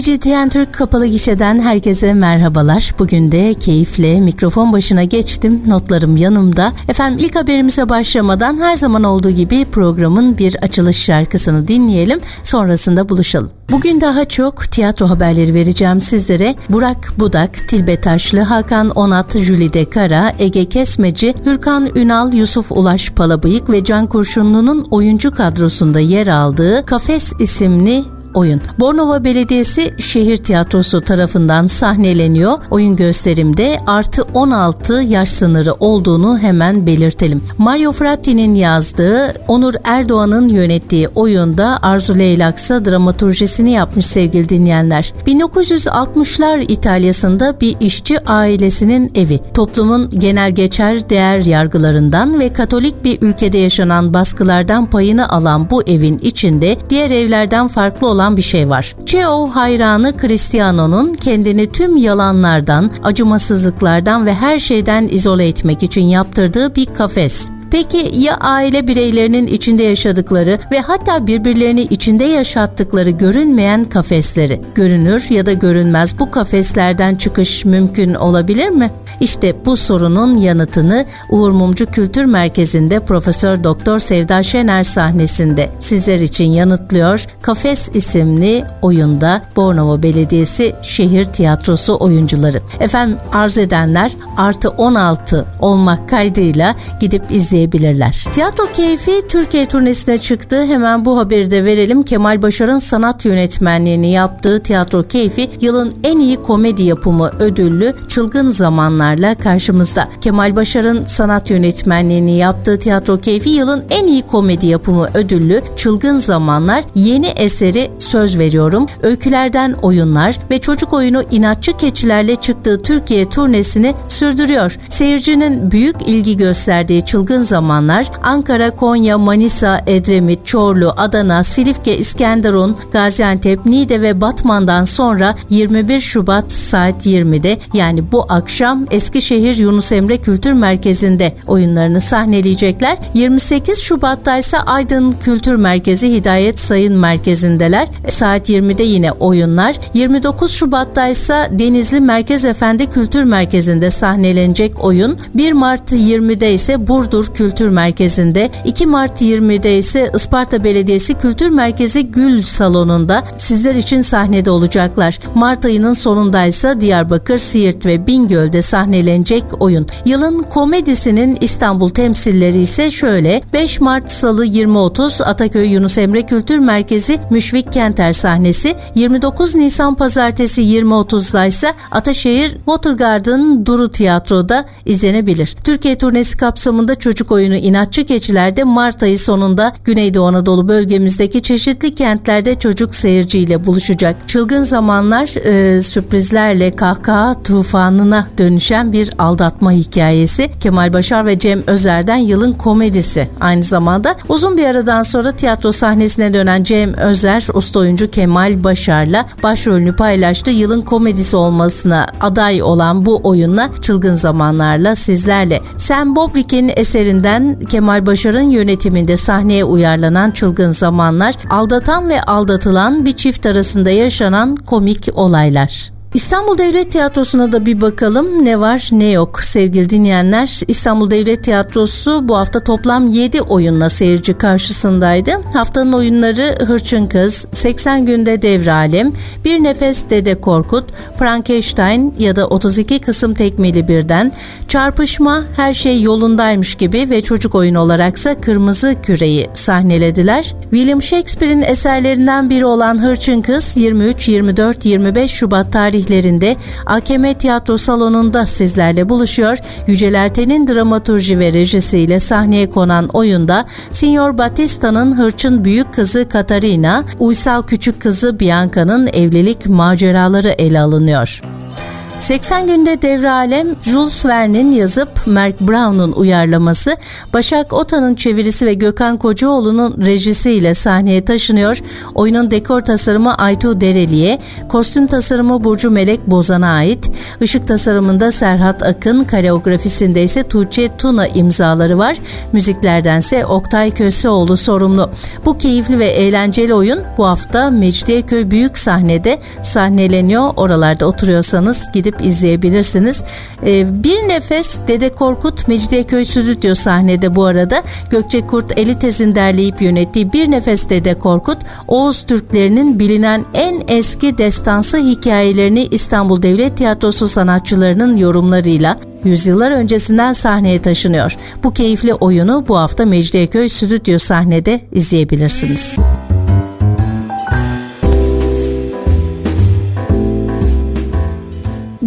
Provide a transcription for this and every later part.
CGTN Türk Kapalı Gişe'den herkese merhabalar. Bugün de keyifle mikrofon başına geçtim. Notlarım yanımda. Efendim ilk haberimize başlamadan her zaman olduğu gibi programın bir açılış şarkısını dinleyelim. Sonrasında buluşalım. Bugün daha çok tiyatro haberleri vereceğim sizlere. Burak Budak, Tilbe Taşlı, Hakan Onat, Jülide Kara, Ege Kesmeci, Hürkan Ünal, Yusuf Ulaş Palabıyık ve Can Kurşunlu'nun oyuncu kadrosunda yer aldığı Kafes isimli oyun. Bornova Belediyesi Şehir Tiyatrosu tarafından sahneleniyor. Oyun gösterimde artı 16 yaş sınırı olduğunu hemen belirtelim. Mario Fratti'nin yazdığı, Onur Erdoğan'ın yönettiği oyunda Arzu Leylaksa dramaturjisini yapmış sevgili dinleyenler. 1960'lar İtalya'sında bir işçi ailesinin evi. Toplumun genel geçer değer yargılarından ve Katolik bir ülkede yaşanan baskılardan payını alan bu evin içinde diğer evlerden farklı olan olan bir şey var. Cheo hayranı Cristiano'nun kendini tüm yalanlardan, acımasızlıklardan ve her şeyden izole etmek için yaptırdığı bir kafes. Peki ya aile bireylerinin içinde yaşadıkları ve hatta birbirlerini içinde yaşattıkları görünmeyen kafesleri? Görünür ya da görünmez bu kafeslerden çıkış mümkün olabilir mi? İşte bu sorunun yanıtını Uğur Mumcu Kültür Merkezi'nde Profesör Doktor Sevda Şener sahnesinde sizler için yanıtlıyor. Kafes isimli oyunda Bornova Belediyesi Şehir Tiyatrosu oyuncuları. Efendim arzu edenler artı 16 olmak kaydıyla gidip izleyebilirler. Tiyatro Keyfi Türkiye turnesine çıktı. Hemen bu haberi de verelim. Kemal Başar'ın sanat yönetmenliğini yaptığı Tiyatro Keyfi yılın en iyi komedi yapımı ödüllü Çılgın Zamanlar oyunlarla karşımızda. Kemal Başar'ın sanat yönetmenliğini yaptığı Tiyatro Keyfi yılın en iyi komedi yapımı ödüllü Çılgın Zamanlar yeni eseri Söz Veriyorum, öykülerden oyunlar ve çocuk oyunu İnatçı Keçilerle çıktığı Türkiye turnesini sürdürüyor. Seyircinin büyük ilgi gösterdiği Çılgın Zamanlar Ankara, Konya, Manisa, Edremit, Çorlu, Adana, Silifke, İskenderun, Gaziantep, Niğde ve Batman'dan sonra 21 Şubat saat 20'de yani bu akşam Eskişehir Yunus Emre Kültür Merkezi'nde oyunlarını sahneleyecekler. 28 Şubat'ta ise Aydın Kültür Merkezi Hidayet Sayın Merkezi'ndeler. Saat 20'de yine oyunlar. 29 Şubat'ta ise Denizli Merkez Efendi Kültür Merkezi'nde sahnelenecek oyun. 1 Mart 20'de ise Burdur Kültür Merkezi'nde, 2 Mart 20'de ise Isparta Belediyesi Kültür Merkezi Gül Salonu'nda sizler için sahnede olacaklar. Mart ayının sonunda ise Diyarbakır, Siirt ve Bingöl'de sahnelenecek oyun. Yılın komedisinin İstanbul temsilleri ise şöyle 5 Mart Salı 20.30 Ataköy Yunus Emre Kültür Merkezi Müşvik Kenter sahnesi 29 Nisan Pazartesi 20.30'da ise Ataşehir Watergarden Duru Tiyatro'da izlenebilir. Türkiye turnesi kapsamında çocuk oyunu İnatçı Keçiler'de Mart ayı sonunda Güneydoğu Anadolu bölgemizdeki çeşitli kentlerde çocuk seyirciyle buluşacak. Çılgın zamanlar e, sürprizlerle kahkaha tufanına dönüşen bir aldatma hikayesi. Kemal Başar ve Cem Özer'den yılın komedisi. Aynı zamanda uzun bir aradan sonra tiyatro sahnesine dönen Cem Özer, usta oyuncu Kemal Başar'la başrolünü paylaştı. Yılın komedisi olmasına aday olan bu oyunla çılgın zamanlarla sizlerle. Sam Bobrick'in eserinden Kemal Başar'ın yönetiminde sahneye uyarlanan Çılgın Zamanlar, aldatan ve aldatılan bir çift arasında yaşanan komik olaylar. İstanbul Devlet Tiyatrosu'na da bir bakalım ne var ne yok sevgili dinleyenler. İstanbul Devlet Tiyatrosu bu hafta toplam 7 oyunla seyirci karşısındaydı. Haftanın oyunları Hırçın Kız, 80 Günde Devralem, Bir Nefes Dede Korkut, Frankenstein ya da 32 kısım tekmeli birden, Çarpışma, Her Şey Yolundaymış gibi ve çocuk oyunu olaraksa Kırmızı Küreyi sahnelediler. William Shakespeare'in eserlerinden biri olan Hırçın Kız 23, 24, 25 Şubat tarih tarihlerinde AKM Tiyatro Salonu'nda sizlerle buluşuyor. Yücel Erten'in dramaturji ve rejisiyle sahneye konan oyunda Signor Battista'nın hırçın büyük kızı Katarina, uysal küçük kızı Bianca'nın evlilik maceraları ele alınıyor. 80 günde devre alem Jules Verne'in yazıp Mark Brown'un uyarlaması, Başak Ota'nın çevirisi ve Gökhan Kocaoğlu'nun rejisiyle sahneye taşınıyor. Oyunun dekor tasarımı Aytu Dereli'ye, kostüm tasarımı Burcu Melek Bozan'a ait. Işık tasarımında Serhat Akın, koreografisinde ise Tuğçe Tuna imzaları var. Müziklerdense Oktay Köseoğlu sorumlu. Bu keyifli ve eğlenceli oyun bu hafta Mecidiyeköy Büyük Sahnede sahneleniyor. Oralarda oturuyorsanız gidip izleyebilirsiniz. Ee, bir nefes Dede Korkut Mecidiyeköy Stüdyo sahnede bu arada. Gökçe Kurt Elitez'in derleyip yönettiği Bir Nefes Dede Korkut, Oğuz Türklerinin bilinen en eski destansı hikayelerini İstanbul Devlet Tiyatrosu sanatçılarının yorumlarıyla yüzyıllar öncesinden sahneye taşınıyor. Bu keyifli oyunu bu hafta Mecidiyeköy Stüdyo sahnede izleyebilirsiniz.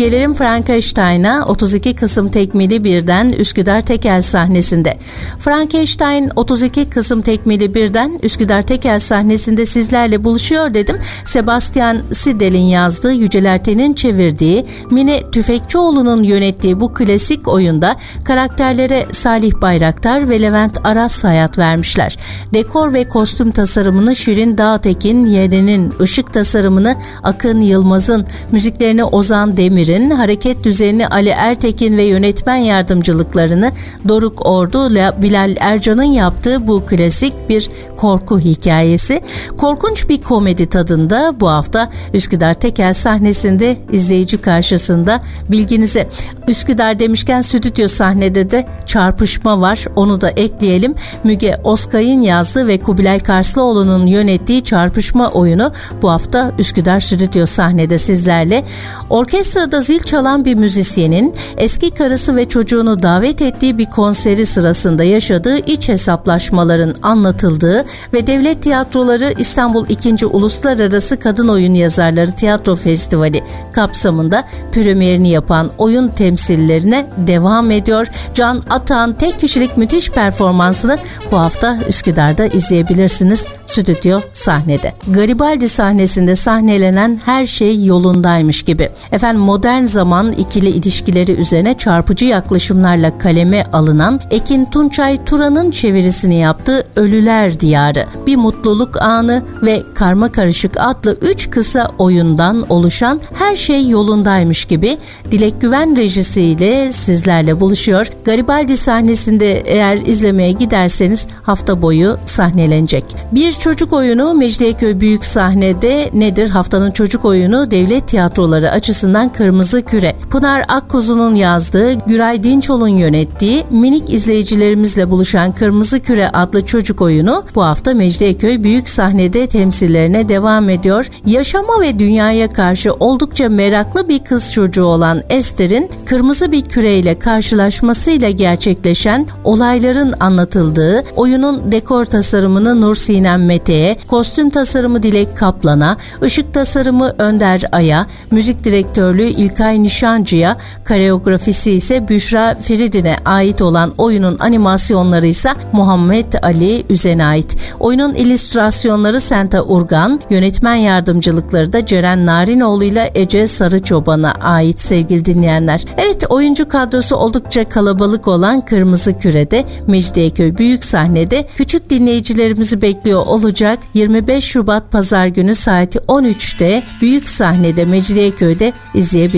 Gelelim Frankenstein'a 32 Kasım tekmili birden Üsküdar Tekel sahnesinde. Frankenstein 32 Kasım tekmili birden Üsküdar Tekel sahnesinde sizlerle buluşuyor dedim. Sebastian Sidel'in yazdığı Yücel Erten'in çevirdiği Mine Tüfekçioğlu'nun yönettiği bu klasik oyunda karakterlere Salih Bayraktar ve Levent Aras hayat vermişler. Dekor ve kostüm tasarımını Şirin Dağtekin, Yeren'in ışık tasarımını Akın Yılmaz'ın, müziklerini Ozan Demir Demir'in hareket düzenini Ali Ertekin ve yönetmen yardımcılıklarını Doruk Ordu ile Bilal Ercan'ın yaptığı bu klasik bir korku hikayesi. Korkunç bir komedi tadında bu hafta Üsküdar Tekel sahnesinde izleyici karşısında bilginize. Üsküdar demişken stüdyo sahnede de çarpışma var onu da ekleyelim. Müge Oskay'ın yazdığı ve Kubilay Karslıoğlu'nun yönettiği çarpışma oyunu bu hafta Üsküdar stüdyo sahnede sizlerle. Orkestrada zil çalan bir müzisyenin eski karısı ve çocuğunu davet ettiği bir konseri sırasında yaşadığı iç hesaplaşmaların anlatıldığı ve Devlet Tiyatroları İstanbul 2. Uluslararası Kadın Oyun Yazarları Tiyatro Festivali kapsamında premierini yapan oyun temsillerine devam ediyor. Can Atan tek kişilik müthiş performansını bu hafta Üsküdar'da izleyebilirsiniz stüdyo sahnede. Garibaldi sahnesinde sahnelenen her şey yolundaymış gibi. Efendim modern zaman ikili ilişkileri üzerine çarpıcı yaklaşımlarla kaleme alınan Ekin Tunçay Turan'ın çevirisini yaptığı Ölüler Diyarı, Bir Mutluluk Anı ve Karma Karışık adlı üç kısa oyundan oluşan her şey yolundaymış gibi Dilek Güven rejisiyle sizlerle buluşuyor. Garibaldi sahnesinde eğer izlemeye giderseniz hafta boyu sahnelenecek. Bir çocuk oyunu Mecidiyeköy Büyük Sahnede nedir? Haftanın çocuk oyunu devlet tiyatroları açısından Kırmızı Küre. Pınar Akkuzu'nun yazdığı, Güray Dinçol'un yönettiği, minik izleyicilerimizle buluşan Kırmızı Küre adlı çocuk oyunu bu hafta Mecidiyeköy Büyük Sahnede temsillerine devam ediyor. Yaşama ve dünyaya karşı oldukça meraklı bir kız çocuğu olan Esther'in kırmızı bir küreyle karşılaşmasıyla gerçekleşen olayların anlatıldığı oyunun dekor tasarımını Nur Sinem Mete'ye, kostüm tasarımı Dilek Kaplan'a, ışık tasarımı Önder Ay'a, müzik direktörlüğü İlkay Nişancı'ya, koreografisi ise Büşra Feridin'e ait olan oyunun animasyonları ise Muhammed Ali Üzen'e ait. Oyunun illüstrasyonları Senta Urgan, yönetmen yardımcılıkları da Ceren Narinoğlu ile Ece Sarıçoban'a ait sevgili dinleyenler. Evet oyuncu kadrosu oldukça kalabalık olan Kırmızı Küre'de Mecidiyeköy Büyük Sahnede küçük dinleyicilerimizi bekliyor olacak 25 Şubat Pazar günü saati 13'te Büyük Sahnede Mecidiyeköy'de izleyebilirsiniz.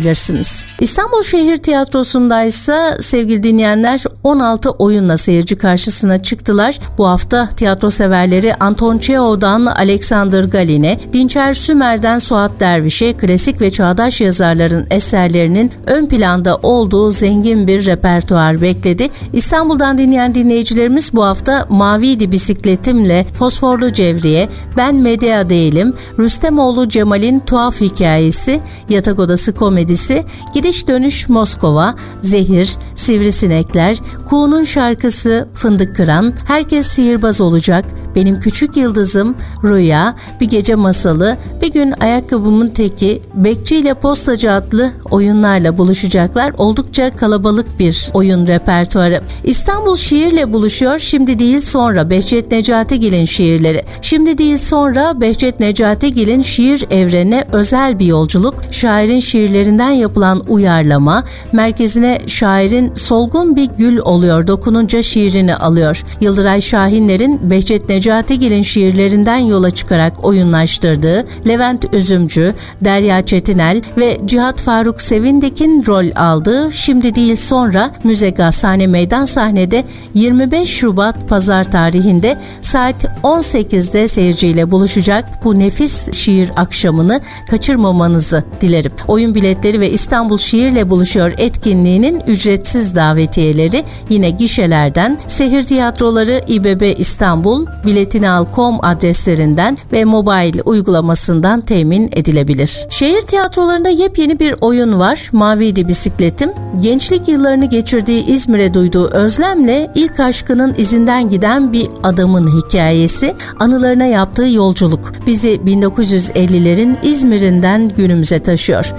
İstanbul Şehir Tiyatrosu'nda ise sevgili dinleyenler 16 oyunla seyirci karşısına çıktılar. Bu hafta tiyatro severleri Anton Çehov'dan Alexander Galin'e, Dinçer Sümer'den Suat Derviş'e klasik ve çağdaş yazarların eserlerinin ön planda olduğu zengin bir repertuar bekledi. İstanbul'dan dinleyen dinleyicilerimiz bu hafta Maviydi Bisikletimle Fosforlu Cevriye, Ben Medya Değilim, Rüstemoğlu Cemal'in Tuhaf Hikayesi, Yatak Odası Komedisi, Gidiş Dönüş Moskova, Zehir, Sivrisinekler, Kuğu'nun şarkısı Fındık Kıran, Herkes Sihirbaz Olacak, benim Küçük Yıldızım, Rüya, Bir Gece Masalı, Bir Gün Ayakkabımın Teki, Bekçi ile Postacı adlı oyunlarla buluşacaklar. Oldukça kalabalık bir oyun repertuarı. İstanbul şiirle buluşuyor. Şimdi değil sonra Behçet Necatigil'in şiirleri. Şimdi değil sonra Behçet Necatigil'in şiir evrenine özel bir yolculuk. Şairin şiirlerini şiirlerinden yapılan uyarlama merkezine şairin solgun bir gül oluyor dokununca şiirini alıyor. Yıldıray Şahinler'in Behçet Necatigil'in şiirlerinden yola çıkarak oyunlaştırdığı Levent Üzümcü, Derya Çetinel ve Cihat Faruk Sevindik'in rol aldığı Şimdi Değil Sonra Müze Gazhane Meydan Sahnede 25 Şubat Pazar tarihinde saat 18'de seyirciyle buluşacak bu nefis şiir akşamını kaçırmamanızı dilerim. Oyun biletleri ve İstanbul Şiirle Buluşuyor etkinliğinin ücretsiz davetiyeleri yine gişelerden Sehir Tiyatroları İBB İstanbul, biletinal.com adreslerinden ve mobil uygulamasından temin edilebilir. Şehir tiyatrolarında yepyeni bir oyun var. Maviydi Bisikletim. Gençlik yıllarını geçirdiği İzmir'e duyduğu özlemle ilk aşkının izinden giden bir adamın hikayesi, anılarına yaptığı yolculuk bizi 1950'lerin İzmir'inden günümüze taşıyor.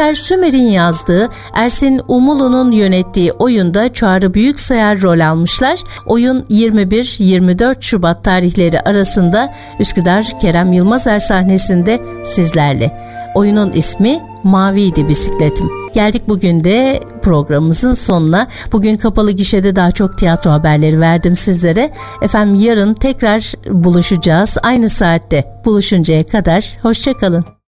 Dinçer Sümer'in yazdığı, Ersin Umulu'nun yönettiği oyunda Çağrı Büyüksayar rol almışlar. Oyun 21-24 Şubat tarihleri arasında Üsküdar Kerem Yılmazer sahnesinde sizlerle. Oyunun ismi Maviydi Bisikletim. Geldik bugün de programımızın sonuna. Bugün kapalı gişede daha çok tiyatro haberleri verdim sizlere. Efendim yarın tekrar buluşacağız. Aynı saatte buluşuncaya kadar hoşçakalın.